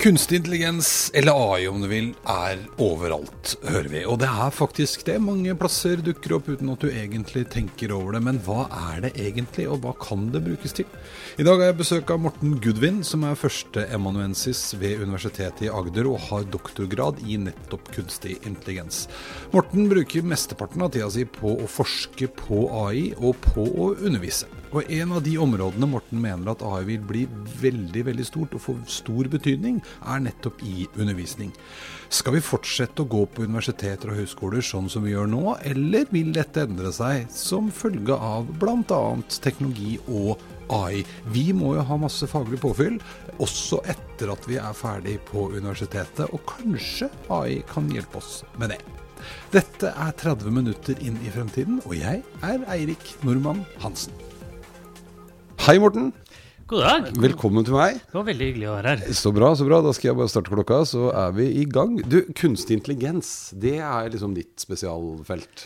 Kunstig intelligens, eller AI om du vil, er overalt, hører vi. Og det er faktisk det. Mange plasser dukker opp uten at du egentlig tenker over det. Men hva er det egentlig, og hva kan det brukes til? I dag har jeg besøk av Morten Gudvin, som er førsteemanuensis ved Universitetet i Agder og har doktorgrad i nettopp kunstig intelligens. Morten bruker mesteparten av tida si på å forske på AI og på å undervise. Og en av de områdene Morten mener at AI vil bli veldig veldig stort og få stor betydning, er nettopp i undervisning. Skal vi fortsette å gå på universiteter og høyskoler sånn som vi gjør nå, eller vil dette endre seg som følge av bl.a. teknologi og AI? Vi må jo ha masse faglig påfyll, også etter at vi er ferdig på universitetet, og kanskje AI kan hjelpe oss med det. Dette er 30 minutter inn i fremtiden, og jeg er Eirik Normann Hansen. Hei, Morten. God dag. Velkommen til meg. Det var veldig hyggelig å være her. Så bra, så bra. Da skal jeg bare starte klokka, så er vi i gang. Du, kunstig intelligens, det er liksom ditt spesialfelt.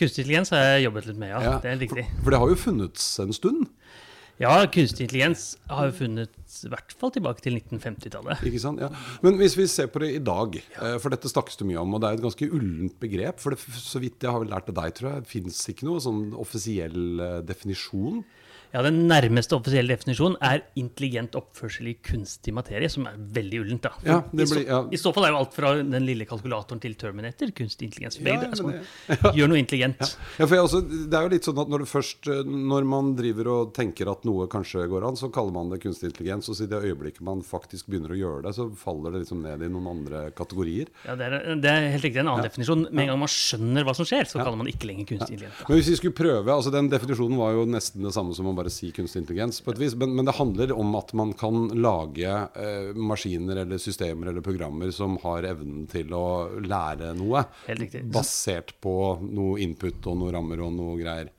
Kunstig intelligens har jeg jobbet litt med, ja. Det er riktig. For, for det har jo funnets en stund? Ja, kunstig intelligens har jo funnet i hvert fall tilbake til 1950-tallet. Ikke sant, ja. Men hvis vi ser på det i dag, eh, for dette snakkes det mye om, og det er et ganske ullent begrep. For det, så vidt jeg har vel lært av deg, tror jeg, fins ikke noe sånn offisiell eh, definisjon. Ja, Den nærmeste offisielle definisjonen er intelligent oppførsel i kunstig materie, som er veldig ullent. da. Ja, det blir, ja. I, så, I, så, fall er jo alt fra den lille kalkulatoren til Terminator kunstig intelligens. Ja, altså, ja. Gjør noe intelligent. Ja, også, Det er jo litt sånn at når, først, når man driver og tenker at noe kanskje går an, så kaller man det kunstig intelligens. Og så i det øyeblikket man faktisk begynner å gjøre det, så faller det liksom ned i noen andre kategorier. Ja, Det er, det er helt riktig en annen definisjon. Med en gang man skjønner hva som skjer, så kaller man ikke lenger kunstig intelligens. Men hvis vi skulle prøve, altså Den definisjonen var jo nesten det samme som å bare si kunstig intelligens på et vis. Men, men det handler om at man kan lage eh, maskiner eller systemer eller programmer som har evnen til å lære noe. Basert på noe input og noe rammer og noe greier.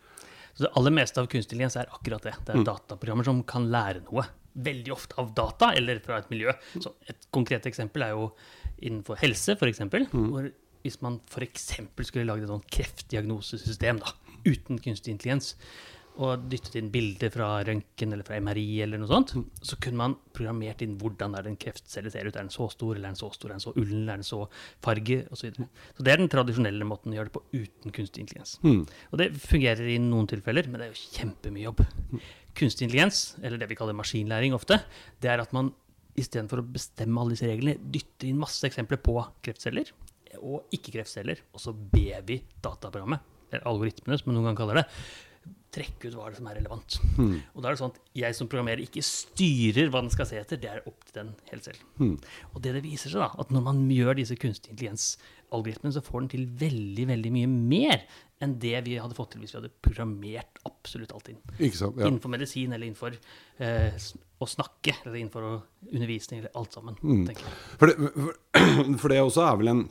Så Det aller meste av kunstig intelligens er akkurat det. Det er mm. dataprogrammer som kan lære noe. Veldig ofte av data eller fra et miljø. Så et konkret eksempel er jo innenfor helse, f.eks. Mm. Hvor hvis man f.eks. skulle lagd et sånt kreftdiagnosesystem da, uten kunstig intelligens, og dyttet inn bilder fra røntgen eller fra MRI, eller noe sånt, så kunne man programmert inn hvordan er en kreftcelle ser ut. Er den så stor, eller er den så stor, er den så ullen, er den så farge, osv. Så, videre. så det er den tradisjonelle måten å gjøre det på uten kunstig intelligens. Mm. Og det fungerer i noen tilfeller, men det er jo kjempemye jobb. Kunstig intelligens, eller det vi kaller maskinlæring ofte, det er at man istedenfor å bestemme alle disse reglene, dytter inn masse eksempler på kreftceller og ikke-kreftceller, og så ber vi dataprogrammet, eller algoritmene som man noen gang kaller det, trekke ut hva det som er relevant. Mm. Og da er det sånn at jeg som programmerer ikke styrer hva den skal se etter, det er opp til den helt selv. Mm. Og det det viser seg, da, at når man gjør disse kunstig intelligens-algoritmene, så får den til veldig, veldig mye mer enn det vi hadde fått til hvis vi hadde programmert absolutt alt inn. Sant, ja. Innenfor medisin eller innenfor eh, å snakke eller innenfor undervisning eller alt sammen. Mm. For, det, for, for det også er vel en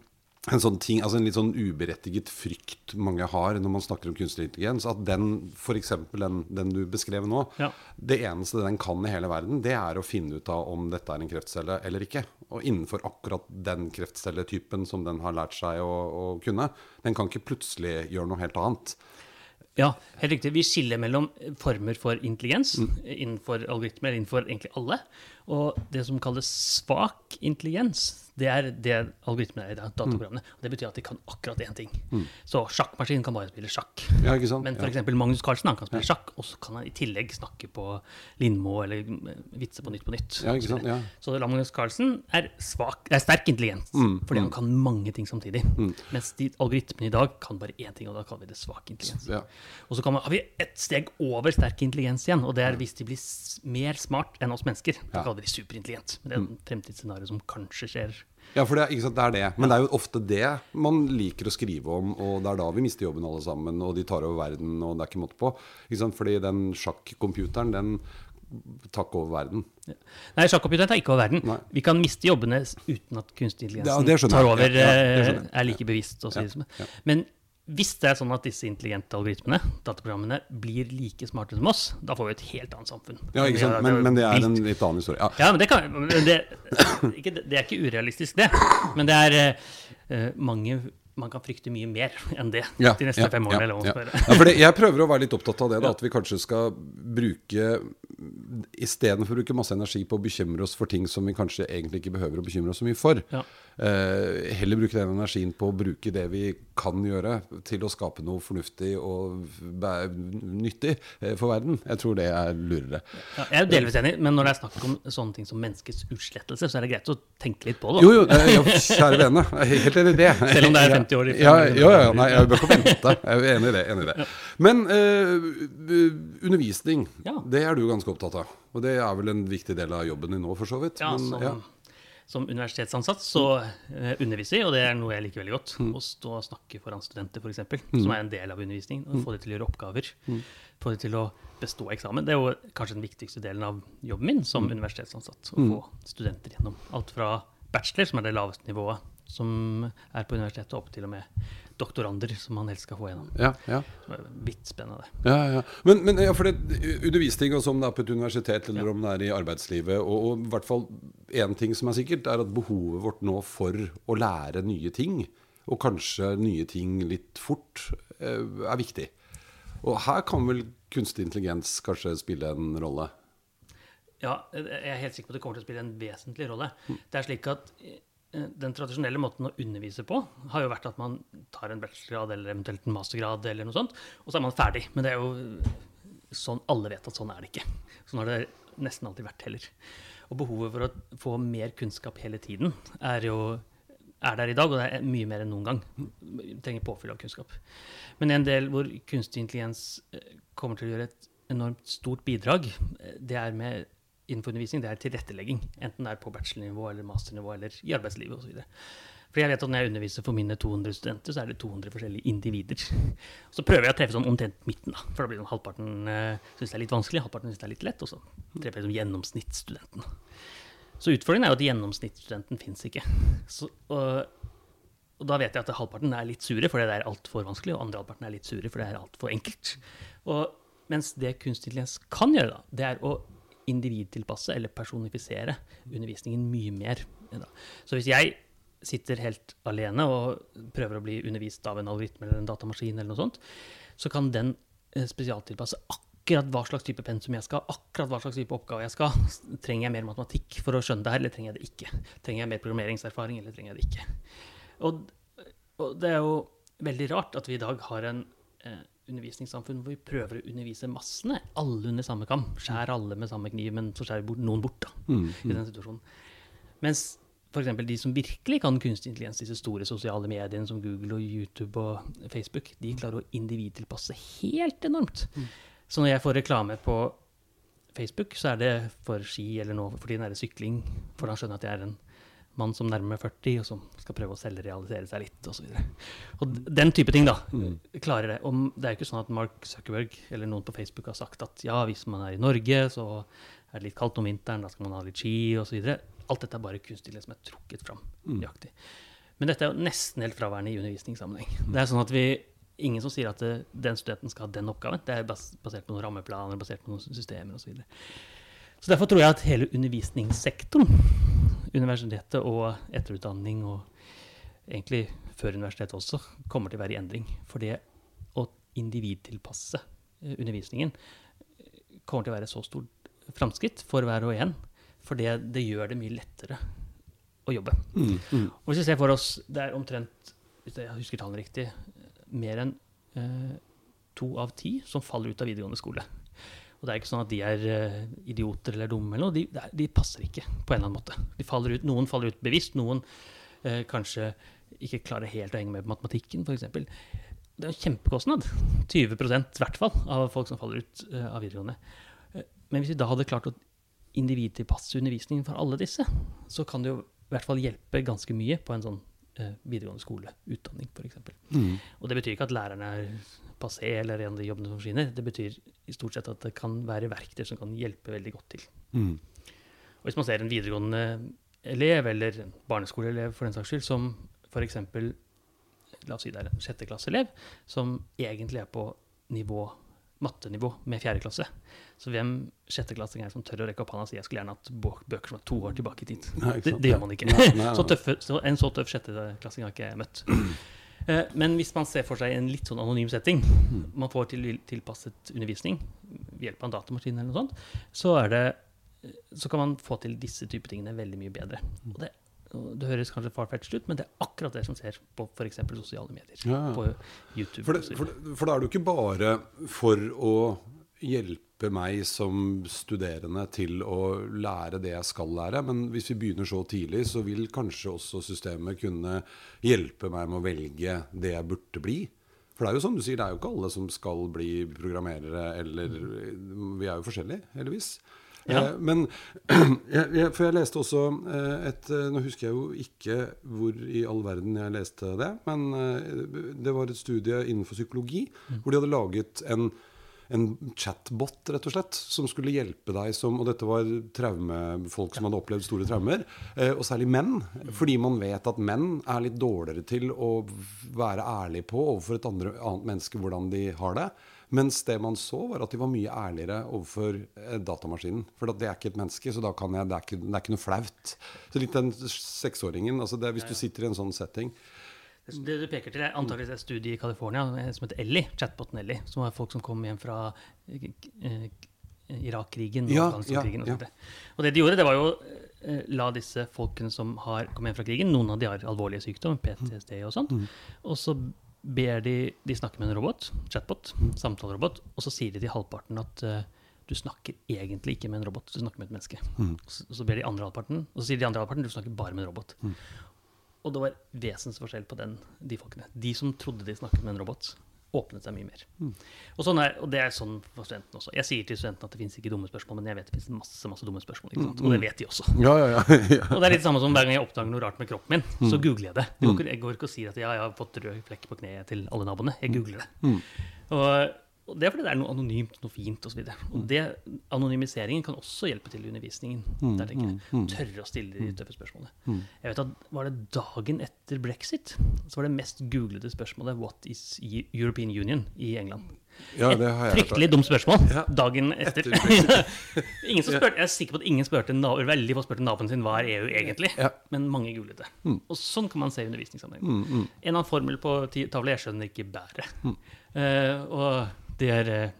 en sånn ting, altså en litt sånn uberettiget frykt mange har når man snakker om kunstig intelligens. At den, f.eks. Den, den du beskrev nå, ja. det eneste den kan i hele verden, det er å finne ut av om dette er en kreftcelle eller ikke. Og innenfor akkurat den kreftcelletypen som den har lært seg å, å kunne. Den kan ikke plutselig gjøre noe helt annet. Ja, helt riktig. Vi skiller mellom former for intelligens mm. innenfor algoritmer, innenfor egentlig alle, og det som kalles svak intelligens. Det er det algoritmene er i dataprogrammene. Mm. Og det betyr at de kan akkurat én ting. Mm. Så sjakkmaskinen kan bare spille sjakk. Ja, Men f.eks. Ja. Magnus Carlsen han kan spille sjakk, og så kan han i tillegg snakke på Lindmo eller vitse på Nytt på Nytt. Ja? Ja. Så Magnus Carlsen er, svak, er sterk intelligens, mm. fordi han mm. kan mange ting samtidig. Mm. Mens de algoritmene i dag kan bare én ting, og da kaller vi det svak intelligens. Ja. Og så man, har vi et steg over sterk intelligens igjen, og det er hvis de blir mer smart enn oss mennesker. Da kaller vi superintelligent. Det er et fremtidsscenario som kanskje skjer ja, for det, det, er det. Men det er jo ofte det man liker å skrive om, og det er da vi mister jobben alle sammen, og de tar over verden, og det er ikke måte på. Ikke Fordi den sjakkomputeren, den tar ikke over verden. Ja. Nei, sjakkomputeren tar ikke over verden. Nei. Vi kan miste jobbene uten at kunstig intelligens tar over, ja, ja, er like bevisst. Men hvis det er sånn at disse intelligente algoritmene, dataprogrammene, blir like smarte som oss, da får vi et helt annet samfunn. Ja, ikke sant? Men, men det er en litt annen historie. Ja, ja men det, kan, det, ikke, det, er ikke urealistisk, det. Men det er uh, mange man kan frykte mye mer enn det ja, de neste ja, fem årene. Ja, ja. ja, det, jeg prøver å være litt opptatt av det, da, at vi kanskje skal bruke istedenfor å bruke masse energi på å bekymre oss for ting som vi kanskje egentlig ikke behøver å bekymre oss så mye for, Ja. Heller bruke den energien på å bruke det vi kan gjøre, til å skape noe fornuftig og nyttig eh, for verden. Jeg tror det er lurere. Ja, jeg er delvis enig, men når det er snakk om sånne ting som menneskets utslettelse, så er det greit å tenke litt på det. da. Jo, jo, eh, ja, kjære vene. Helt enig i det. Selv om det er 50 år i Ja, ja, ja, nei, jeg bør ikke vente. Jeg er enig i det. Enig i det. Men eh, undervisning, det er du ganske opptatt av. Og det er vel en viktig del av jobben din nå, for så vidt. Ja, Men, som, ja. Som universitetsansatt så eh, underviser jeg, og det er noe jeg liker veldig godt. Mm. Å stå og snakke foran studenter, f.eks., som er en del av undervisningen. Og få dem til å gjøre oppgaver. Mm. Få dem til å bestå eksamen. Det er jo kanskje den viktigste delen av jobben min Mm. som universitetsansatt. Å få studenter gjennom alt fra bachelor, som er det laveste nivået som er på universitetet, opp til og med doktorander, som man helst skal få gjennom. Ja, ja. Vidt spennende. Ja, ja. Men, men ja, for det, undervisning, altså om det er på et universitet eller om det er i arbeidslivet, og, og i hvert fall én ting som er sikkert, er at behovet vårt nå for å lære nye ting, og kanskje nye ting litt fort, eh, er viktig. Og her kan vel kunstig intelligens kanskje spille en rolle? Ja, jeg er helt sikker på at det kommer til å spille en vesentlig rolle. Det er slik at eh, den tradisjonelle måten å undervise på har jo vært at man tar en bachelorgrad eller eventuelt en mastergrad, eller noe sånt, og så er man ferdig. Men det er jo sånn alle vet at sånn er det ikke. Sånn har det nesten alltid vært heller. Og behovet for å få mer kunnskap hele tiden er jo er der i dag, og det er mye mer enn noen gang. Vi trenger påfyll av kunnskap. Men en del hvor kunstig intelligens eh, kommer til å gjøre et enormt stort bidrag, eh, det er med innenfor undervisning, det er tilrettelegging. Enten det er på bachelornivå eller masternivå eller i arbeidslivet osv. For jeg vet at når jeg underviser for mine 200 studenter, så er det 200 forskjellige individer. Så prøver jeg å treffe sånn omtrent midten, da. For da blir det halvparten uh, syns det er litt vanskelig, halvparten syns det er litt lett, og så treffer jeg liksom gjennomsnittsstudenten. Så utfordringen er jo at gjennomsnittsstudenten fins ikke. Så, og, og da vet jeg at halvparten er litt sure fordi det er altfor vanskelig, og andre halvparten er litt sure fordi det er altfor enkelt. Og, mens det kunstig intelligens kan gjøre, da, det er å individtilpasse eller personifisere undervisningen mye mer. Så hvis jeg sitter helt alene og prøver å bli undervist av en algoritme eller en datamaskin, eller noe sånt, så kan den eh, spesialtilpasse akkurat hva slags type pensum jeg skal, akkurat hva slags type oppgave jeg skal. Trenger jeg mer matematikk for å skjønne det her, eller trenger jeg det ikke? Trenger jeg mer programmeringserfaring, eller trenger jeg det ikke? Og, og det er jo veldig rart at vi i dag har en eh, undervisningssamfunn hvor vi prøver å undervise massene, alle under samme kam. Skjær alle med samme kniv, men så skjærer bort noen bort, da, i den situasjonen. Mens f.eks. de som virkelig kan kunstig intelligens, disse store sosiale mediene som Google og YouTube og Facebook, de klarer å individtilpasse helt enormt. Så når jeg får reklame på Facebook, så er det for ski, eller nå for tiden er det sykling, for han skjønner at jeg er en mann som nærmer meg 40, og som skal prøve å selvrealisere seg litt, osv. Og, og den type ting, da, klarer det. Og det er jo ikke sånn at Mark Zuckerberg eller noen på Facebook har sagt at ja, hvis man er i Norge, så er det litt kaldt om vinteren, da skal man ha litt ski, osv. Alt dette er bare kunstig som er trukket fram nøyaktig. Men dette er jo nesten helt fraværende i undervisningssammenheng. Det er sånn at vi Ingen som sier at det, den studenten skal ha den oppgaven. Det er basert på noen rammeplaner, basert på noen systemer osv. Så, videre. så derfor tror jeg at hele undervisningssektoren, universitetet og etterutdanning, og egentlig før universitetet også, kommer til å være i endring. For det å individtilpasse eh, undervisningen eh, kommer til å være så stort framskritt for hver og en. For det, det gjør det mye lettere å jobbe. Og hvis vi ser for oss Det er omtrent, hvis jeg husker tallene riktig, mer enn eh, to av ti som faller ut av videregående skole. Og det er ikke sånn at de er eh, idioter eller dumme, eller noe. De, de passer ikke på en eller annen måte. De faller ut, noen faller ut bevisst, noen eh, kanskje ikke klarer helt å henge med på matematikken, f.eks. Det er en kjempekostnad. 20 i hvert fall av folk som faller ut eh, av videregående. Eh, men hvis vi da hadde klart å individtilpasse undervisning for alle disse, så kan det jo i hvert fall hjelpe ganske mye på en sånn eh, videregående skoleutdanning, f.eks. Og det betyr ikke at lærerne er passé eller en av de jobbene som forsvinner. Det betyr i stort sett at det kan være verktøy som kan hjelpe veldig godt til. Og hvis man ser en videregående elev, eller en barneskoleelev for den saks skyld, som f.eks. La oss si det er en sjetteklasseelev som egentlig er på nivå mattenivå med fjerde klasse. Så hvem sjetteklassing er som tør å rekke opp hånda og si jeg skulle gjerne hatt bøker som var to år tilbake i tid? Nei, det, det gjør man ikke. Nei, nei, Så tøffe, så en så tøff sjetteklassing har ikke jeg møtt. Eh, Men hvis man ser for seg en litt sånn anonym setting, man får til, tilpasset undervisning ved hjelp av en datamaskin eller noe sånt, så, er det, så kan man få til disse typer tingene veldig mye bedre. Og det, det høres kanskje farfetched ut, men det er akkurat det som ser på f.eks. sosiale medier. Ja. På YouTube. For, det, for, for da er jo ikke bare for å hjelpe meg som studerende til å lære det jeg skal lære, men hvis vi begynner så tidlig, så vil kanskje også systemet kunne hjelpe meg med å velge det jeg burde bli. For det er jo som du sier, det er jo ikke alle som skal bli programmerere, eller Vi er jo forskjellige, heldigvis. Ja. Eh, men jeg, jeg, For jeg leste også eh, et eh, Nå husker jeg jo ikke hvor i all verden jeg leste det, men det var et studie innenfor psykologi hvor de hadde laget en en chatbot, rett og slett, som skulle hjelpe deg som Og dette var traumefolk som hadde opplevd store traumer, og særlig menn. Fordi man vet at menn er litt dårligere til å være ærlig på overfor et andre, annet menneske hvordan de har det. Mens det man så, var at de var mye ærligere overfor eh, datamaskinen. For det er ikke et menneske, så da kan jeg, det, er ikke, det er ikke noe flaut. Så litt den seksåringen. altså det, Hvis du sitter i en sånn setting Det du peker til, er antakeligvis et studie i California eh, som heter Ellie, chatboten Ellie, som var folk som kom hjem fra eh, Irak-krigen og Ja, Afghanistan-krigen. ja, og, det. og det de gjorde, det var jo la disse folkene som har kommet hjem fra krigen, noen av de har alvorlige sykdommer, PTSD og sånt, og så ber de de snakker med en robot, chatbot, samtalerobot, og så sier de til halvparten at uh, du snakker egentlig ikke med en robot, du snakker med et menneske. Mm. så, så ber de andre halvparten, og så sier de andre halvparten du snakker bare med en robot. Og det var vesensforskjell på den, de folkene. De som trodde de snakket med en robot, åpnet seg mye mer. Og, sånn er, og det er sånn for studentene også. Jeg sier til studentene at det fins ikke dumme spørsmål, men jeg vet det fins masse masse dumme spørsmål. Ikke sant? Og det vet de også. Ja, ja, ja. Og det er litt samme som hver gang jeg oppdager noe rart med kroppen min, så googler jeg det. Jeg går, ikke og sier at jeg har fått rød flekk på kneet til alle naboene. Jeg googler det. Og, og det er fordi det er noe anonymt, noe fint osv. Anonymiseringen kan også hjelpe til i undervisningen. der tenker jeg. Tørre å stille de tøffe spørsmålene. Jeg vet at Var det dagen etter brexit, så var det mest googlede spørsmålet 'What is E- European Union?' i England. ja det har jeg et Fryktelig dumt spørsmål Ja. dagen etter. Etter ingen som spurte, jeg er sikker på at ingen spurte, veldig få spurte naboen sin hva er EU egentlig, Ja. men mange googlet det. Og sånn kan man se i undervisningssammenheng. En annen formel på tavla, jeg skjønner ikke bæret. Eh, og det er eh,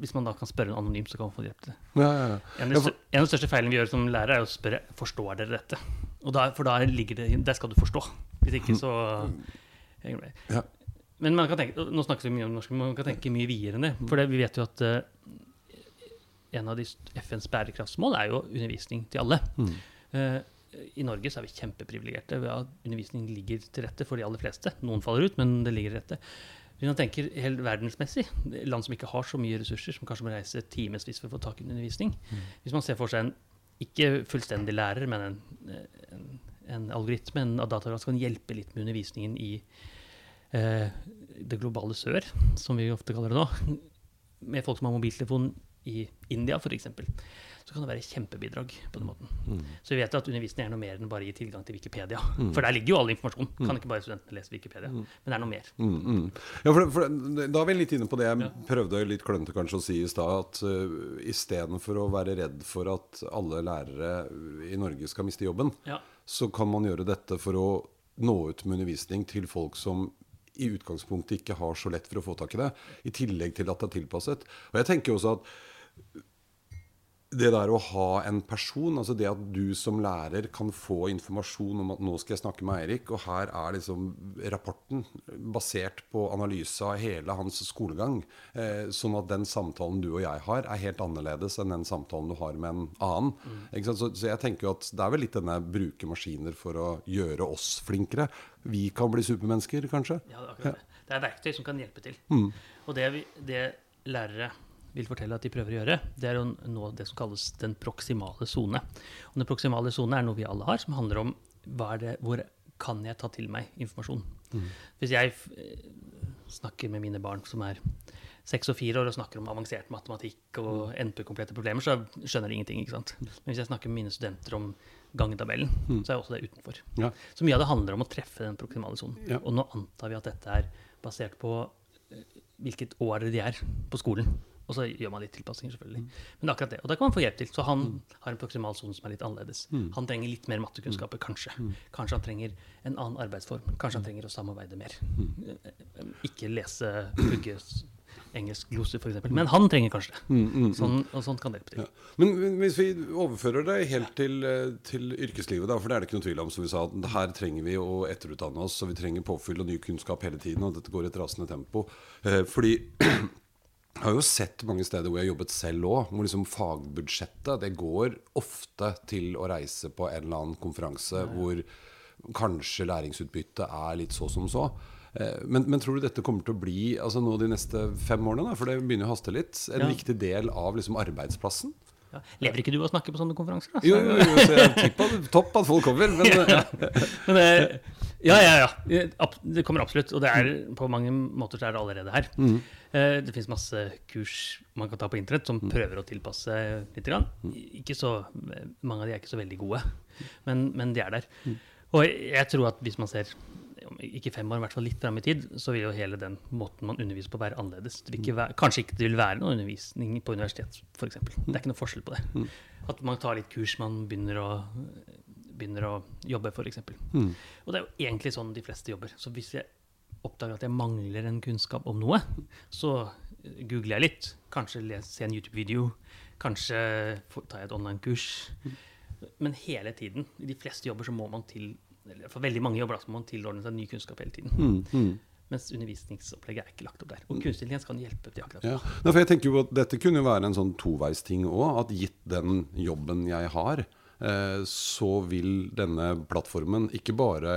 Hvis man da kan spørre en anonym, så kan man få hjelp til det. Ja, ja, ja. En av, de, en av de største feilene vi gjør som lærer, er å spørre forstår dere dette. Og da, for ligger det Der skal du forstå. Hvis ikke, så Ja. Men man kan tenke, nå snakkes vi mye om norsk, men man kan tenke mye videre enn det. For det, vi vet jo at uh, en av de FNs bærekraftsmål er jo undervisning til alle. Eh, I Norge så er vi kjempeprivilegerte ved at undervisning ligger til rette for de aller fleste. Noen faller ut, men det ligger til rette. Hvis man tenker helt verdensmessig, land som ikke har så mye ressurser, som kanskje må reise timevis for å få tak i undervisning Hvis man ser for seg en ikke fullstendig lærer, men en, en, en algoritme, en dataprogram som kan hjelpe litt med undervisningen i eh, det globale sør, som vi ofte kaller det nå, med folk som har mobiltelefon i India f.eks., så kan det være kjempebidrag på den måten. Så vi vet jo at undervisning er noe mer enn bare å gi tilgang til Wikipedia. For der ligger jo all informasjon. Kan ikke bare studentene lese Wikipedia. Men det er noe mer. Mm, mm. Ja, for, for, da er vi litt inne på det jeg prøvde litt klønete kanskje å si i stad. At uh, istedenfor å være redd for at alle lærere i Norge skal miste jobben, Ja. så kan man gjøre dette for å nå ut med undervisning til folk som i utgangspunktet ikke har så lett for å få tak i det. I tillegg til at det er tilpasset. Og jeg tenker også at det der å ha en person, altså det at du som lærer kan få informasjon om at nå skal jeg snakke med Eirik, og her er liksom rapporten basert på analyse av hele hans skolegang, eh, sånn at den samtalen du og jeg har, er helt annerledes enn den samtalen du har med en annen. Ikke sant? Så, så jeg tenker jo at det er vel litt denne bruke maskiner for å gjøre oss flinkere. Vi kan bli supermennesker, kanskje. Ja, det er akkurat det. Det er verktøy som kan hjelpe til. Og det, det lærere vil fortelle at de prøver å gjøre, det er å nå det som kalles den proksimale sone. Den proksimale sone er noe vi alle har, som handler om hva er det, hvor kan jeg ta til meg informasjon. Hvis jeg eh, snakker med mine barn som er seks og fire år og snakker om avansert matematikk og NP-komplette problemer, så skjønner de ingenting. ikke sant? Men hvis jeg snakker med mine studenter om gangetabellen, så er også det utenfor. Ja. Så mye av det handler om å treffe den proksimale sonen. Ja. Og nå antar vi at dette er basert på eh, hvilket år de er på skolen. Og så gjør man litt tilpasninger, selvfølgelig. Men det er akkurat det. Og da kan man få hjelp til. Så han har en proksimal sone som er litt annerledes. Han trenger litt mer mattekunnskaper, kanskje. Kanskje han trenger en annen arbeidsform. Kanskje han trenger å samarbeide mer. Eh, Ikke lese, pugge engelsk gloser, f.eks. Men han trenger kanskje det. Sånn, og sånn kan det hjelpe til. Ja. Men hvis vi overfører det helt til, eh, til yrkeslivet, da, for det er det ikke noe tvil om, som vi sa, at her trenger vi å etterutdanne oss, og vi trenger påfyll og ny kunnskap hele tiden, og dette går i et rasende tempo. Eh, fordi jeg har jo sett mange steder hvor jeg har jobbet selv òg, hvor liksom fagbudsjettet det går ofte til å reise på en eller annen konferanse hvor kanskje læringsutbyttet er litt så som så. Eh, Men, men tror du dette kommer til å bli altså nå de neste fem årene, da, for det begynner å haste litt, en Ja. viktig del av liksom arbeidsplassen? Ja. Lever ikke du og å snakke på sånne konferanser? Da? Jo, jo, jo, så jeg tipper topp at folk kommer. Men, ja. Men ja, ja, ja. Det kommer absolutt. Og det er, på mange måter så er det allerede her. Mm. Det fins masse kurs man kan ta på internett som prøver å tilpasse litt. Ikke så, mange av de er ikke så veldig gode, men, men de er der. Og jeg tror at hvis man ser ikke fem år, i hvert fall litt fram i tid, så vil jo hele den måten man underviser på, være annerledes. Ikke være, kanskje ikke det vil være noe undervisning på universitet, f.eks. Det er ikke noe forskjell på det. At man tar litt kurs man begynner å, begynner å jobbe, f.eks. Mm. Og det er jo egentlig sånn de fleste jobber. Så hvis jeg oppdager at jeg mangler en kunnskap om noe, så googler jeg litt. Kanskje se en YouTube-video. Kanskje tar jeg et online-kurs. Men hele tiden, i de fleste jobber, så må man til eller for veldig mange jobber da, så må man tilordne seg ny kunnskap hele tiden. Mm, mm. Mens undervisningsopplegget er ikke lagt opp der. Og kunstig intelligens kan hjelpe til akkurat. Ja. Nei, jeg tenker jo at Dette kunne jo være en sånn toveisting òg. At gitt den jobben jeg har, eh, så vil denne plattformen ikke bare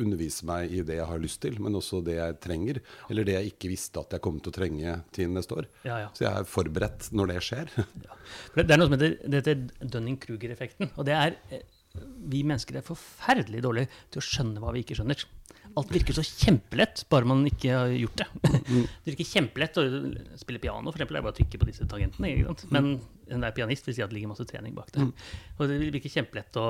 undervise meg i det jeg har lyst til, men også det jeg trenger. Eller det jeg ikke visste at jeg kom til å trenge til neste år. Ja, ja. Så jeg er forberedt når det skjer. Ja. det, er noe som heter, det heter Dunning-Kruger-effekten. Og det er eh, vi mennesker er forferdelig dårlige til å skjønne hva vi ikke skjønner. Alt virker så kjempelett, bare man ikke har gjort det. Det virker kjempelett å spille piano, for eksempel, er bare å trykke på disse tangentene. Ikke sant? Men en der pianist vil si at det ligger masse trening bak det. Og det virker kjempelett å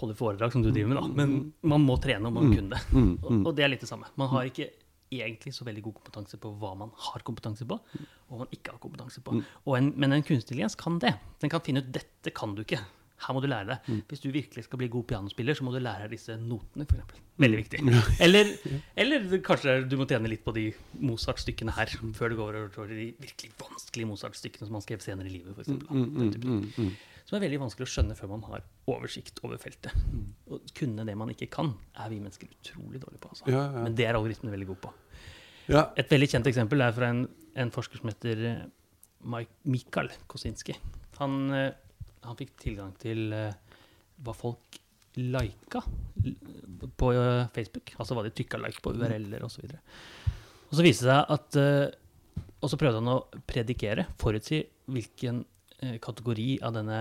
holde foredrag, som du driver med, da. Men man må trene om man kunne det. Og, det er litt det samme. Man har ikke egentlig så veldig god kompetanse på hva man har kompetanse på, og hva man ikke har kompetanse på. Og en, men en kunstig intelligens kan det. Den kan finne ut dette kan du ikke. Her må du lære deg. Hvis du virkelig skal bli god pianospiller, så må du lære deg disse notene, f.eks. Veldig viktig. Eller, eller kanskje du må tjene litt på de Mozart-stykkene her, før du går over til de virkelig vanskelige Mozart-stykkene som man skrev senere i livet, f.eks. Mm, Som er veldig vanskelig å skjønne før man har oversikt over feltet. Å kunne det man ikke kan, er vi mennesker utrolig dårlige på. Altså. Ja, ja. Men det er algoritmene veldig gode på. Ja, Et veldig kjent eksempel er fra en, en forsker som heter eh, Mike, Mikael Kosinski. Han, eh, han fikk tilgang til eh, hva folk lika på eh, Facebook. Altså hva de trykka like på URL-er osv. Og så viste det seg at eh, Og så prøvde han å predikere, forutsi hvilken kategori av denne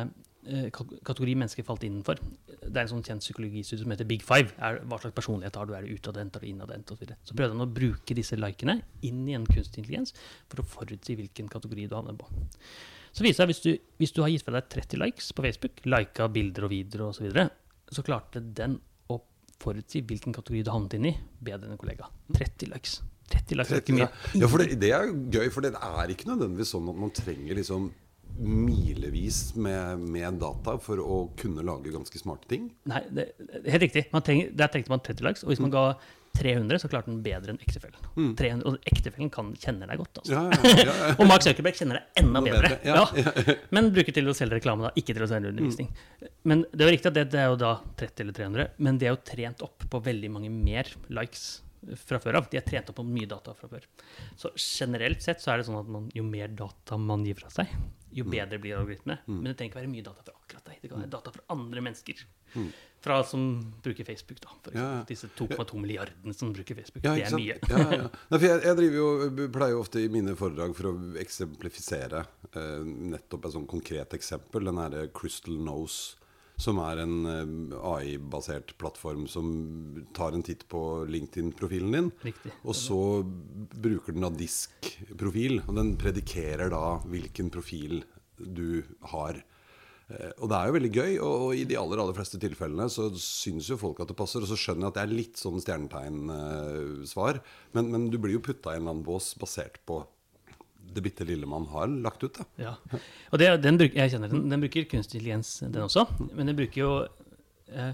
kategori mennesker falt innenfor. Det er en sånn kjent psykologistudie som heter Big Five. Er, hva slags personlighet har du? Er du utadvendt, er du innadvendt? Så, så prøvde han å bruke disse likene inn i en kunstig intelligens for å forutsi hvilken kategori du havner på. Så viser det seg hvis du, hvis du har gitt fra deg 30 likes på Facebook, lika bilder og videoer osv., så, videre, så klarte den å forutsi hvilken kategori du havnet inn i, bedre enn en kollega. 30 likes. 30 likes er ikke mye. Ja, for det, det er gøy, for det er ikke nødvendigvis sånn at man trenger liksom milevis med, med data for å kunne lage ganske smarte ting. Nei, det, helt riktig. Man trenger, der trengte man 30 likes. Og hvis man ga 300, så klarte den bedre enn ektefellen. 300, og ektefellen kan, kjenner deg godt. Altså. Ja, ja, ja. Og Mark Zuckerberg kjenner deg enda bedre. bedre. Men bruker til å selge reklame, da, ikke til å selge undervisning. Men det er jo riktig at det, det er jo da 30 eller 300, men det er jo trent opp på veldig mange mer likes fra før av. De er trent opp på mye data fra før. Så generelt sett så er det sånn at man, jo mer data man gir fra seg, jo bedre blir algoritmene. Men det trenger ikke være mye data fra akkurat deg. Det kan være data fra andre mennesker. Fra som bruker Facebook, da. For Ja, ja. Disse 2,2 milliardene som bruker Facebook. Ja, det er mye. Ja, ja, ja. Nei, jeg, jeg driver jo, pleier jo ofte i mine foredrag for å eksemplifisere eh, nettopp et sånn konkret eksempel. Den herre Crystal Nose, som er en eh, AI-basert plattform som tar en titt på LinkedIn-profilen din. Riktig. Og så bruker den da disk-profil, og den predikerer da hvilken profil du har. Eh, Og det er jo veldig gøy, og og i de aller aller fleste tilfellene så syns jo folk at det passer. Og så skjønner jeg at det er litt sånn stjernetegnsvar. Men, men du blir jo putta i en eller annen bås basert på det bitte lille man har lagt ut. da. Ja. Og det, den, bruk, jeg kjenner den, den bruker kunstig intelligens, den også. Men den bruker jo eh,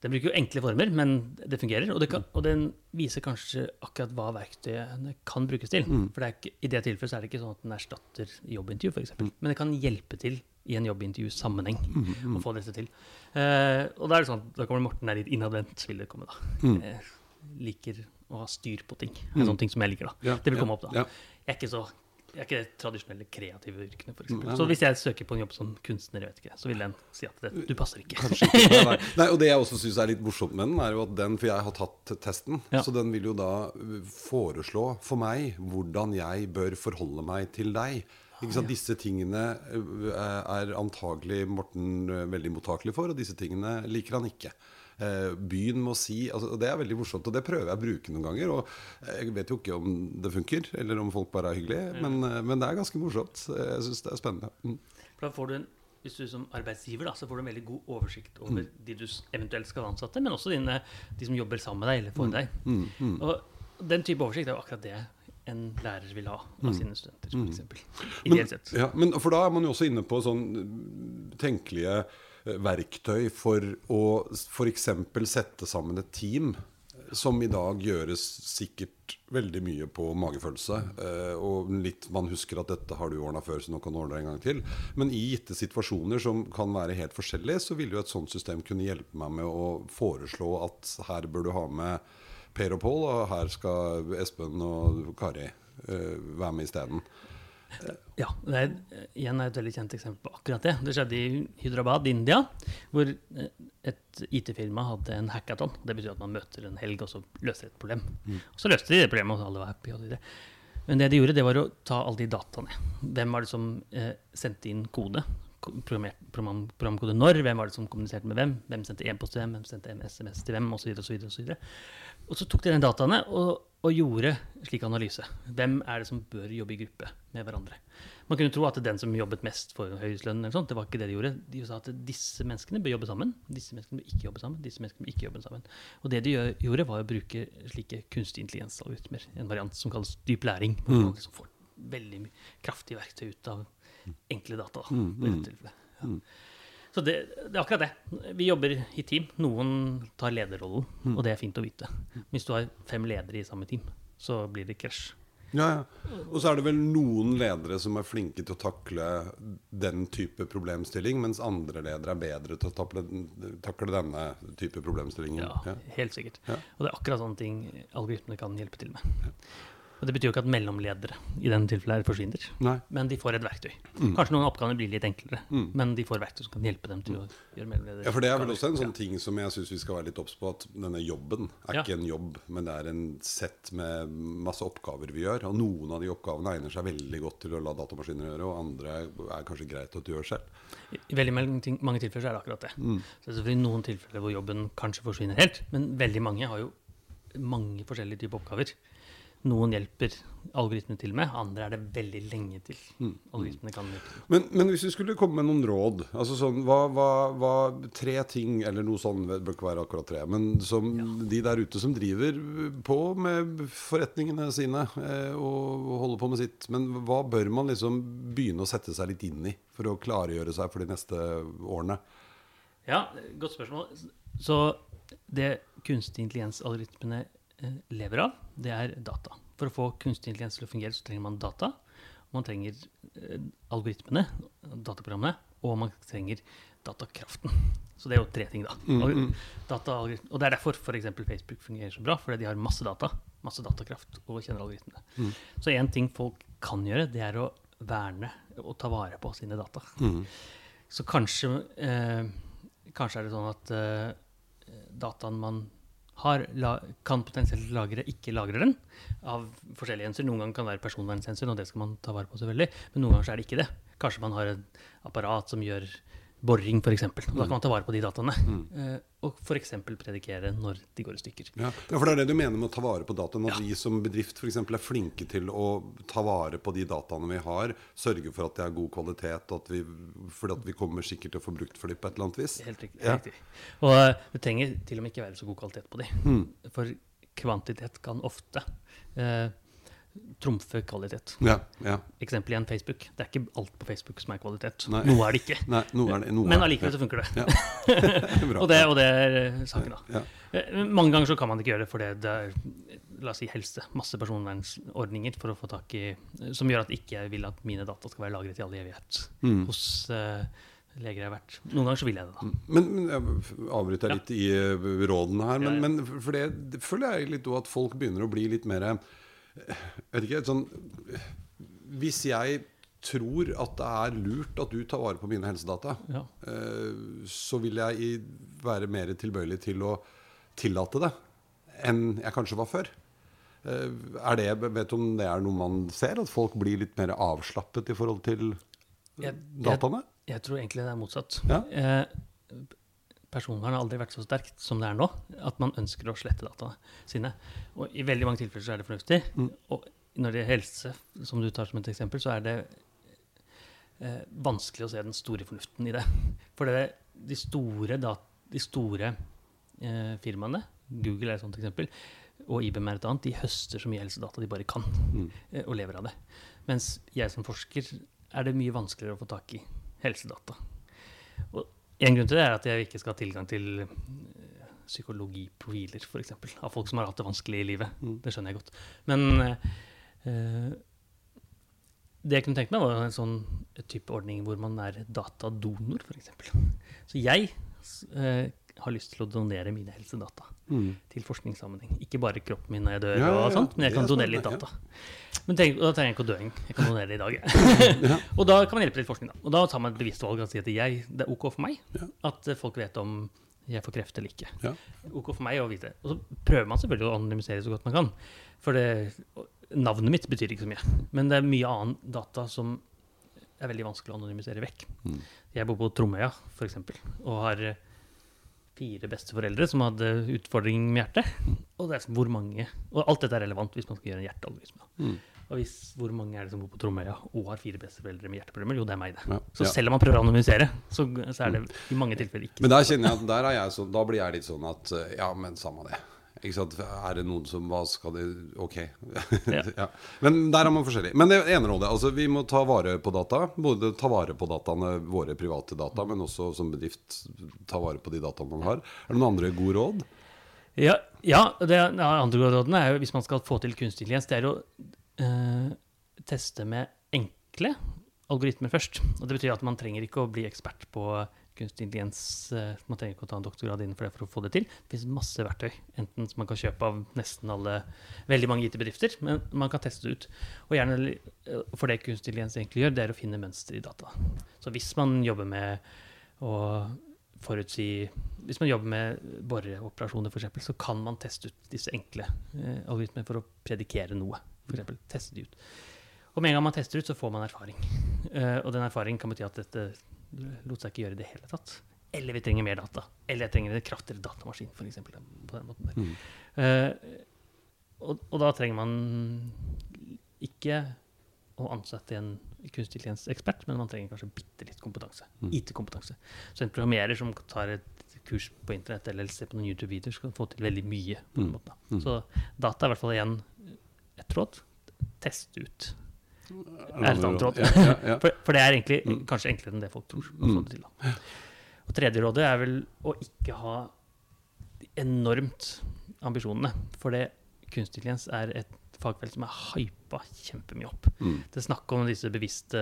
Den bruker jo enkle former, men det fungerer. Og, det kan, og den viser kanskje akkurat hva verktøyene kan brukes til. For det er ikke, i det tilfellet så er det ikke sånn at den erstatter jobbintervju, f.eks. Mm. Men det kan hjelpe til i en jobbintervjusammenheng og få dette til. Eh, og da er det sånn, da kommer Morten er litt innadvendt, vil det komme, da. Eh, liker å ha styr på ting. En sånn ting som jeg liker, da. Ja, det vil ja, komme opp, da. ja. Jeg er ikke så jeg er ikke det tradisjonelle kreative yrkene, f.eks. Mm, Så hvis jeg søker på en jobb som kunstner, jeg vet ikke, så vil den si at det, du passer ikke. Ikke. Nei, nei. Nei, og det jeg også syns er litt morsomt med den, er jo at den For jeg har tatt testen, Ja. så den vil jo da foreslå for meg hvordan jeg bør forholde meg til deg. Disse tingene uh, er antagelig Morten uh, veldig mottakelig for, og disse tingene liker han ikke. Eh, Byen må si altså, Det er veldig morsomt, og det prøver jeg å bruke noen ganger. Og jeg vet jo ikke om det funker, eller om folk bare er hyggelige, men, uh, men det er ganske morsomt. Jeg syns det er spennende. Mm. Da får du en, hvis du som arbeidsgiver da, så får du en veldig god oversikt over de du eventuelt skal ansatte, men også dine, de som jobber sammen med deg eller for deg. Og den type oversikt er jo akkurat det en lærer vil ha av sine studenter, for eksempel. Ideelt sett. Ja, men for da er man jo også inne på sånn eh, tenkelige eh, verktøy for å f.eks. sette sammen et team. eh, Som i dag gjøres sikkert veldig mye på magefølelse. Og litt man husker at dette har du ordna før, så nå kan du ordne det en gang til. Men i gitte situasjoner som kan være helt forskjellige, så vil jo et sånt system kunne hjelpe meg med å foreslå at her bør du ha med Per og Pål, og her skal Espen og Kari eh, være med isteden. Ja, det er igjen er et veldig kjent eksempel på akkurat det. Det skjedde i Hyderabad, India, hvor eh, et IT-firma hadde en hackathon. Det betyr at man møter en helg, og så løser et problem. Og så løste de det problemet, og alle var happy. Og det. Men det de gjorde, det var å ta alle de dataene. Hvem var det som eh, sendte inn kode? Program, programkode når? Hvem var det som kommuniserte med hvem? Hvem sendte e-post til hvem? Hvem sendte en SMS til hvem? Og så videre, og så videre, og så videre. Og så tok de den dataene og, og gjorde slik analyse. Hvem er det som bør jobbe i gruppe med hverandre? Man kunne tro at den som jobbet mest for høyest lønn, eller sånt, det var ikke det de gjorde. De sa at disse menneskene bør jobbe sammen, disse menneskene bør ikke jobbe sammen. disse menneskene bør ikke jobbe sammen. Og det de gjorde, var å bruke slike kunstig intelligens-algoritmer, en variant som kalles dyp læring, Mm. man liksom får veldig mye kraftige verktøy ut av enkle data. Da, dette tilfellet. Ja. Så det, det er akkurat det. Vi jobber i team. Noen tar lederrollen, og det er fint å vite. Hvis du har fem ledere i samme team, så blir det krasj. Ja, ja. Og så er det vel noen ledere som er flinke til å takle den type problemstilling, mens andre ledere er bedre til å takle, takle denne type problemstillingen. Ja, Ja. helt sikkert. Ja. Og det er akkurat sånne ting algoritmene kan hjelpe til med. Og Det betyr jo ikke at mellomledere i denne tilfellet forsvinner, Nei. men de får et verktøy. Mm. Kanskje noen oppgaver blir litt enklere, men de får verktøy som kan hjelpe dem til å gjøre mellomledere. Ja, for det er vel også en sånn ting som jeg syns vi skal være litt obs på, at denne jobben er Ja. ikke en jobb, men det er en sett med masse oppgaver vi gjør. Og noen av de oppgavene egner seg veldig godt til å la datamaskiner gjøre, og andre er kanskje greit at du gjør selv. I veldig mange, tilfeller er det akkurat det. Så det er selvfølgelig noen tilfeller hvor jobben kanskje forsvinner helt, men veldig mange har jo mange forskjellige typer oppgaver. Noen hjelper algoritmene til med, andre er det veldig lenge til algoritmene kan hjelpe til. Men, men hvis vi skulle komme med noen råd altså sånn, hva, hva, hva, Tre ting, eller noe sånn, det bør ikke være akkurat tre, men som de der ute som driver på med forretningene sine eh, og, holder på med sitt. Men hva bør man liksom begynne å sette seg litt inn i for å klargjøre seg for de neste årene? Ja, godt spørsmål. Så det kunstig intelligens-algoritmene lever av, det er data. For å få kunstig intelligens til å fungere, så trenger man data. Man trenger eh, algoritmene, dataprogrammene, og man trenger datakraften. Så det er jo tre ting, da. Og, Data, og det er derfor f.eks. Facebook fungerer så bra, fordi de har masse data, masse datakraft og kjenner algoritmene. Så én ting folk kan gjøre, det er å verne og ta vare på sine data. Så kanskje, eh, kanskje er det sånn at eh, dataen man har, kan potensielt lagre, ikke lagre den. Av forskjellige hensyn. Noen ganger kan det være personvernhensyn, og det skal man ta vare på, selvfølgelig. Men noen ganger så er det ikke det. Kanskje man har et apparat som gjør boring, f.eks. Da kan man ta vare på de dataene. Eh, og f.eks. predikere når de går i stykker. Ja, ja, for det er det du mener med å ta vare på dataene. At vi som bedrift for eksempel, er flinke til å ta vare på de dataene vi har. Sørge for at de har god kvalitet, at vi, fordi at vi kommer sikkert til å få brukt for dem på et eller annet vis. Helt riktig. Ja. riktig. Og det trenger til og med ikke være så god kvalitet på de. Mm. For kvantitet kan ofte eh, trumfe kvalitet. Ja, ja. Eksempel igjen Facebook. Det er ikke alt på Facebook som er kvalitet. Nei. Noe er det ikke. Nei, er det. Men allikevel så funker det. Ja. Bra. Og det, og det er eh, saken, da. Ja. Eh, Mange ganger så kan man ikke gjøre det fordi det er la oss si helse, masse personvernsordninger for å få tak i, som gjør at ikke jeg vil at mine data skal være lagret i all evighet Mm. hos uh, leger jeg har vært. Noen ganger så vil jeg det, da. Men, men jeg avbryter Ja. litt i eh, rådene her. Men, Ja, ja. men for det, føler jeg litt at folk begynner å bli litt mer eh, Vet ikke, sånn Hvis jeg tror at det er lurt at du tar vare på mine helsedata, Ja. eh, så vil jeg være mer tilbøyelig til å tillate det enn jeg kanskje var før. Eh, Er det, vet du om det er noe man ser? At folk blir litt mer avslappet i forhold til Jeg, jeg, jeg tror egentlig det er motsatt. Ja. Eh, personvern har aldri vært så sterkt som det er nå, at man ønsker å slette dataene sine. Og i veldig mange tilfeller så er det fornuftig. Mm. Og når det gjelder helse, som du tar som et eksempel, så er det eh, vanskelig å se den store fornuften i det. For det, de store, dat de store eh, firmaene, Google er et sånt eksempel, og IBM er et annet, de høster så mye helsedata de bare kan, Mm. eh, og lever av det. Mens jeg som forsker er det mye vanskeligere å få tak i helsedata. En grunn til det er at jeg ikke skal ha tilgang til eh, psykologiprofiler, f.eks. Av folk som har hatt det vanskelig i livet. Mm. Det skjønner jeg godt. Men eh, eh, det jeg kunne tenkt meg, var en sånn type ordning hvor man er datadonor, f.eks. Så jeg eh, har lyst til å donere mine helsedata Mm. til forskningssammenheng. Ikke bare kroppen min når jeg dør, Ja, ja, og sånt, men jeg kan er donere litt data. Men tenk, da trenger jeg ikke å dø engang. Jeg kan donere det i dag. og da kan man hjelpe litt forskning. Da. Og da tar man et bevisst valg og sier at jeg, det er OK for meg Ja. at eh, folk vet om jeg får kreft eller ikke. Ja. OK for meg å vite. Og så prøver man selvfølgelig å anonymisere så godt man kan. For det, navnet mitt betyr ikke så mye. Men det er mye annen data som er veldig vanskelig å anonymisere vekk. Mm. Jeg bor på Tromøya, f.eks., og har eh, fire besteforeldre som hadde utfordring med hjertet. Og det er hvor mange Og alt dette er relevant hvis man skal gjøre en hjertealgoritme. Mm. Og hvis, hvor mange er det som bor på Tromøya og har fire besteforeldre med hjerteproblemer? Jo, det er meg, det. Ja. Så Ja. selv om man prøver å anonymisere, så, så er det i mange tilfeller ikke Men der kjenner jeg at der er jeg så, da blir jeg litt sånn at ja, men samme det. Er det noen som Hva skal de Ok. Ja. ja. Men der er man forskjellig. Men det ene rådet, altså vi må ta vare på data. Både ta vare på dataene, våre private data, men også som bedrift ta vare på de dataene man har. Er det noen andre gode råd? Ja, ja det andre gode rådene er jo hvis man skal få til kunstig intelligens, det er å øh, teste med enkle algoritmer først. Og det betyr at man trenger ikke å bli ekspert på kunstig intelligens. eh, man trenger ikke å ta en doktorgrad innenfor det for å få det til. Det finnes masse verktøy, enten som man kan kjøpe av nesten alle, veldig mange IT-bedrifter, men man kan teste det ut. Og gjerne, eh, for det kunstig intelligens egentlig gjør, det er å finne mønster i data. Så hvis man jobber med å forutsi Hvis man jobber med boreoperasjoner, f.eks., så kan man teste ut disse enkle eh, algoritmene for å predikere noe. For eksempel, teste de ut. Og med en gang man tester ut, så får man erfaring. Uh, og den erfaringen kan bety at dette lot seg ikke gjøre i det hele tatt. Eller vi trenger mer data. Eller jeg trenger en kraftigere datamaskin, f.eks. På den måten. Mm. uh, og, og da trenger man ikke å ansette en kunstig intelligens-ekspert, men man trenger kanskje bitte litt kompetanse. Mm. IT-kompetanse. Så en programmerer som tar et kurs på internett eller ser på noen YouTube-videoer, skal få til veldig mye. på den Mm. måten. Mm. Så data er i hvert fall igjen et råd. Test ut. Er et annet råd. For, for det er egentlig Mm. kanskje enklere enn det folk tror. Mm. det. Og tredje rådet er vel å ikke ha enormt ambisjonene. For det kunstig intelligens er et fagfelt som er hypa kjempemye opp. Mm. Det er snakk om disse bevisste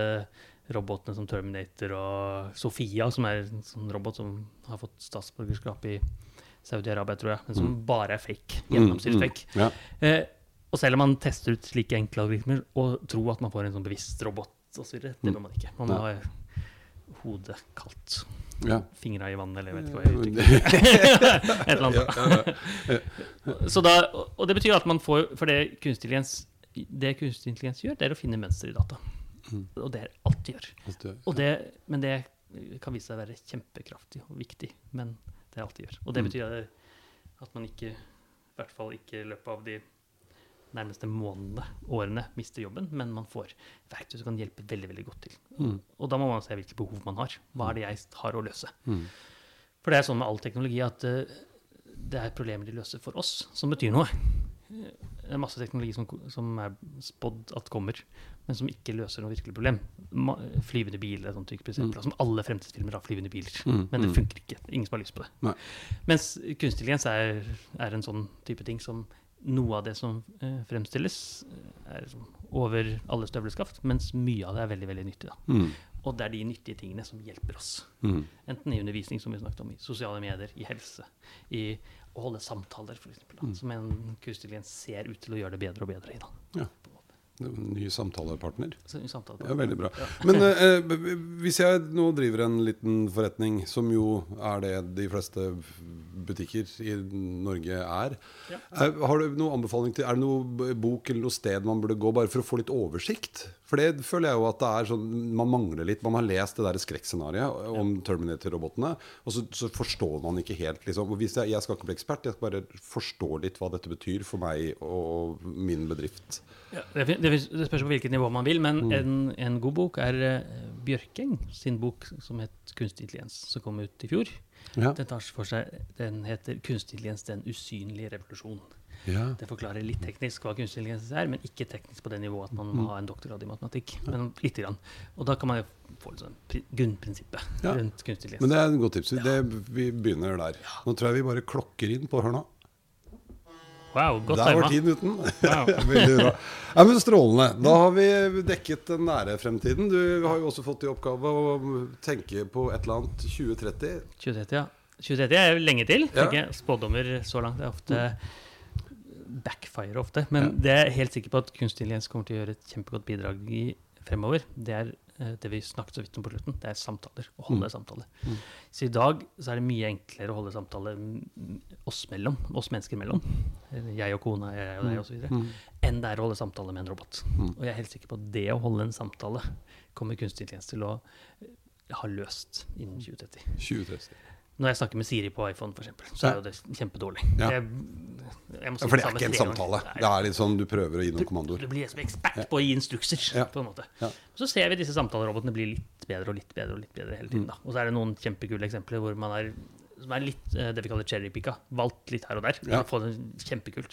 robotene som Terminator og Sofia, som er en sånn robot som har fått statsborgerskap i Saudi-Arabia, tror jeg, men som bare er fake. Gjennomsyret Mm, mm. Ja. Eh, og selv om man tester ut slike enkle algoritmer og tror at man får en sånn bevisst robot osv., det Mm. bør man ikke. Man må ha hodet kaldt. Ja. Fingra i vannet, eller jeg vet ikke hva jeg uttrykker. Et eller annet. Ja, ja, Så da, og det betyr at man får For det kunstig intelligens, det kunstig intelligens gjør, det er å finne mønster i data. Mm. Og det er alt de gjør. Og det, men det kan vise seg å være kjempekraftig og viktig. Men det er alt de gjør. Og det Mm. betyr at man ikke, i hvert fall ikke i løpet av de nærmeste månedene, årene, mister jobben, men man får verktøy som kan hjelpe veldig veldig godt til. Mm. Og da må man se hvilke behov man har. Hva er det jeg har å løse? Mm. For det er sånn med all teknologi at uh, det er problemer de løser for oss, som betyr noe. det er masse teknologi som, som er spådd at kommer, men som ikke løser noe virkelig problem. Ma flyvende biler er sånn type eksempel. Som alle fremtidsfilmer har flyvende biler. Mm, Men det mm. funker ikke. Ingen som har lyst på det. Nei. Mens kunstig intelligens er, er en sånn type ting som noe av det som eh, fremstilles, eh, er liksom over alle støvleskaft, mens mye av det er veldig veldig nyttig. da. Mm. Og det er de nyttige tingene som hjelper oss. Mm. Enten i undervisning, som vi snakket om, i sosiale medier, i helse, i å holde samtaler, f.eks. Mm. Som en kunstig ser ut til å gjøre det bedre og bedre i. da. Ja. Ny samtalepartner. Så i samtale Ja, veldig bra. Men eh, eh, hvis jeg nå driver en liten forretning, som jo er det de fleste butikker i Norge er, Ja. er har du noen anbefaling til Er det noe bok eller noe sted man burde gå, bare for å få litt oversikt? For det føler jeg jo at det er sånn Man mangler litt. Man har lest det der skrekkscenarioet om Terminator-robotene, og så, så forstår man ikke helt, liksom. Hvis jeg, jeg skal ikke bli ekspert, jeg skal bare forstå litt hva dette betyr for meg og min bedrift. Ja, det, er det spørs på hvilket nivå man vil, men Mm. en, en god bok er uh, Bjørkeng sin bok som het 'Kunstig intelligens', som kom ut i fjor. Ja. Den, tar for seg, den heter 'Kunstig intelligens den usynlige revolusjon'. Ja. Det forklarer litt teknisk hva kunstig intelligens er, men ikke teknisk på det nivået at man Mm. må ha en doktorgrad i matematikk. Men lite grann. Og da kan man jo få et sånn grunnprinsippet Ja. rundt kunstig Men det er en god tips. Det, vi begynner der. Nå tror jeg vi bare klokker inn på Hør nå. Wow, godt Der var tiden uten. Wow. Veldig bra. Ja, men Strålende. Da har vi dekket den nære fremtiden. Du har jo også fått i oppgave å tenke på et eller annet 2030. 2030, ja. 2030 er lenge til. Ja. tenker jeg. Spådommer så langt er ofte backfire ofte. Men Ja. det er jeg helt sikker på at kunstig intelligens kommer til å gjøre et kjempegodt bidrag i fremover. Det er det vi snakket så vidt om på slutten. Det er samtaler. Å holde Mm. samtaler. Mm. Så i dag så er det mye enklere å holde samtaler mm, oss mellom, oss mennesker mellom, jeg og kona, jeg og deg osv., Mm. enn det er å holde samtaler med en robot. Mm. Og jeg er helt sikker på at det å holde en samtale kommer kunstig intelligens til å eh, ha løst innen 2030. 2030. Når jeg snakker med Siri på iPhone, for eksempel, så er jo det kjempedårlig. Ja. Jeg, jeg si for det er ikke en samtale. Det er litt sånn du prøver å gi noen Du kommandoer. blir som ekspert på å gi instrukser, Ja. på en måte. Ja. Så ser vi disse samtalerobotene bli litt bedre og litt bedre og litt bedre hele tiden. Da. Og så er det noen kjempekule eksempler hvor man er, som er litt eh, det vi kaller cherrypicka. Valgt litt her og der. Ja. Få det kjempekult.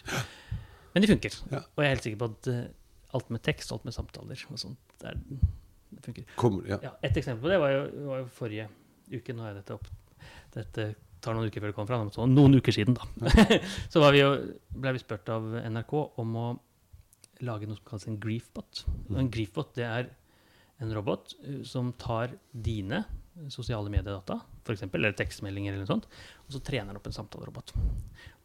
Men de funker. Og jeg er helt sikker på at eh, alt med tekst, alt med samtaler og sånt, det, er, det funker. Kommer, et eksempel på det var jo, var jo forrige uke. Nå har jeg dette opp Dette tar noen uker før det kommer fram. Så noen uker siden, da. så vi jo, ble vi spurt av NRK om å lage noe som kalles en griefbot. Og en griefbot det er en robot uh, som tar dine sosiale mediedata, f.eks., eller tekstmeldinger, eller noe sånt, og så trener den opp en samtalerobot.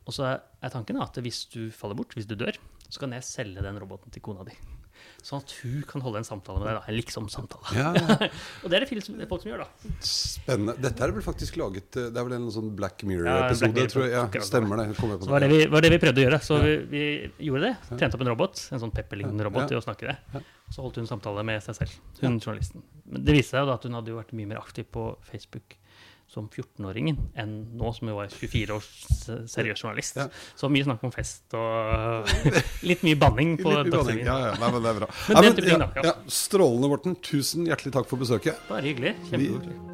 Og så er tanken at hvis du faller bort, hvis du dør, så kan jeg selge den roboten til kona di. Sånn at hun kan holde en samtale med deg. da, En liksom-samtale. Ja, Og det er det folk som gjør, da. spennende. Dette er vel faktisk laget eh, Det er vel en sånn Black Mirror-episode, Ja, Mirror. Ja, stemmer det. Kommer jeg på Så var det det. vi, var det vi prøvde å gjøre. Så vi, vi gjorde det. Trente opp en robot, en sånn Pepper-lignende robot, til å snakke det. Så holdt hun samtale med seg selv, hun journalisten. Men det viste seg jo da at hun hadde vært mye mer aktiv på Facebook som 14-åringen enn nå som jo var 24 års seriøs journalist. Ja. Så mye snakk om fest og litt mye banning på Dagsrevyen. Ja, ja, nei, men det er bra. Men Ja, den ja, ja. ja, strålende, Morten. Tusen hjertelig takk for besøket. Bare hyggelig. Kjempehyggelig.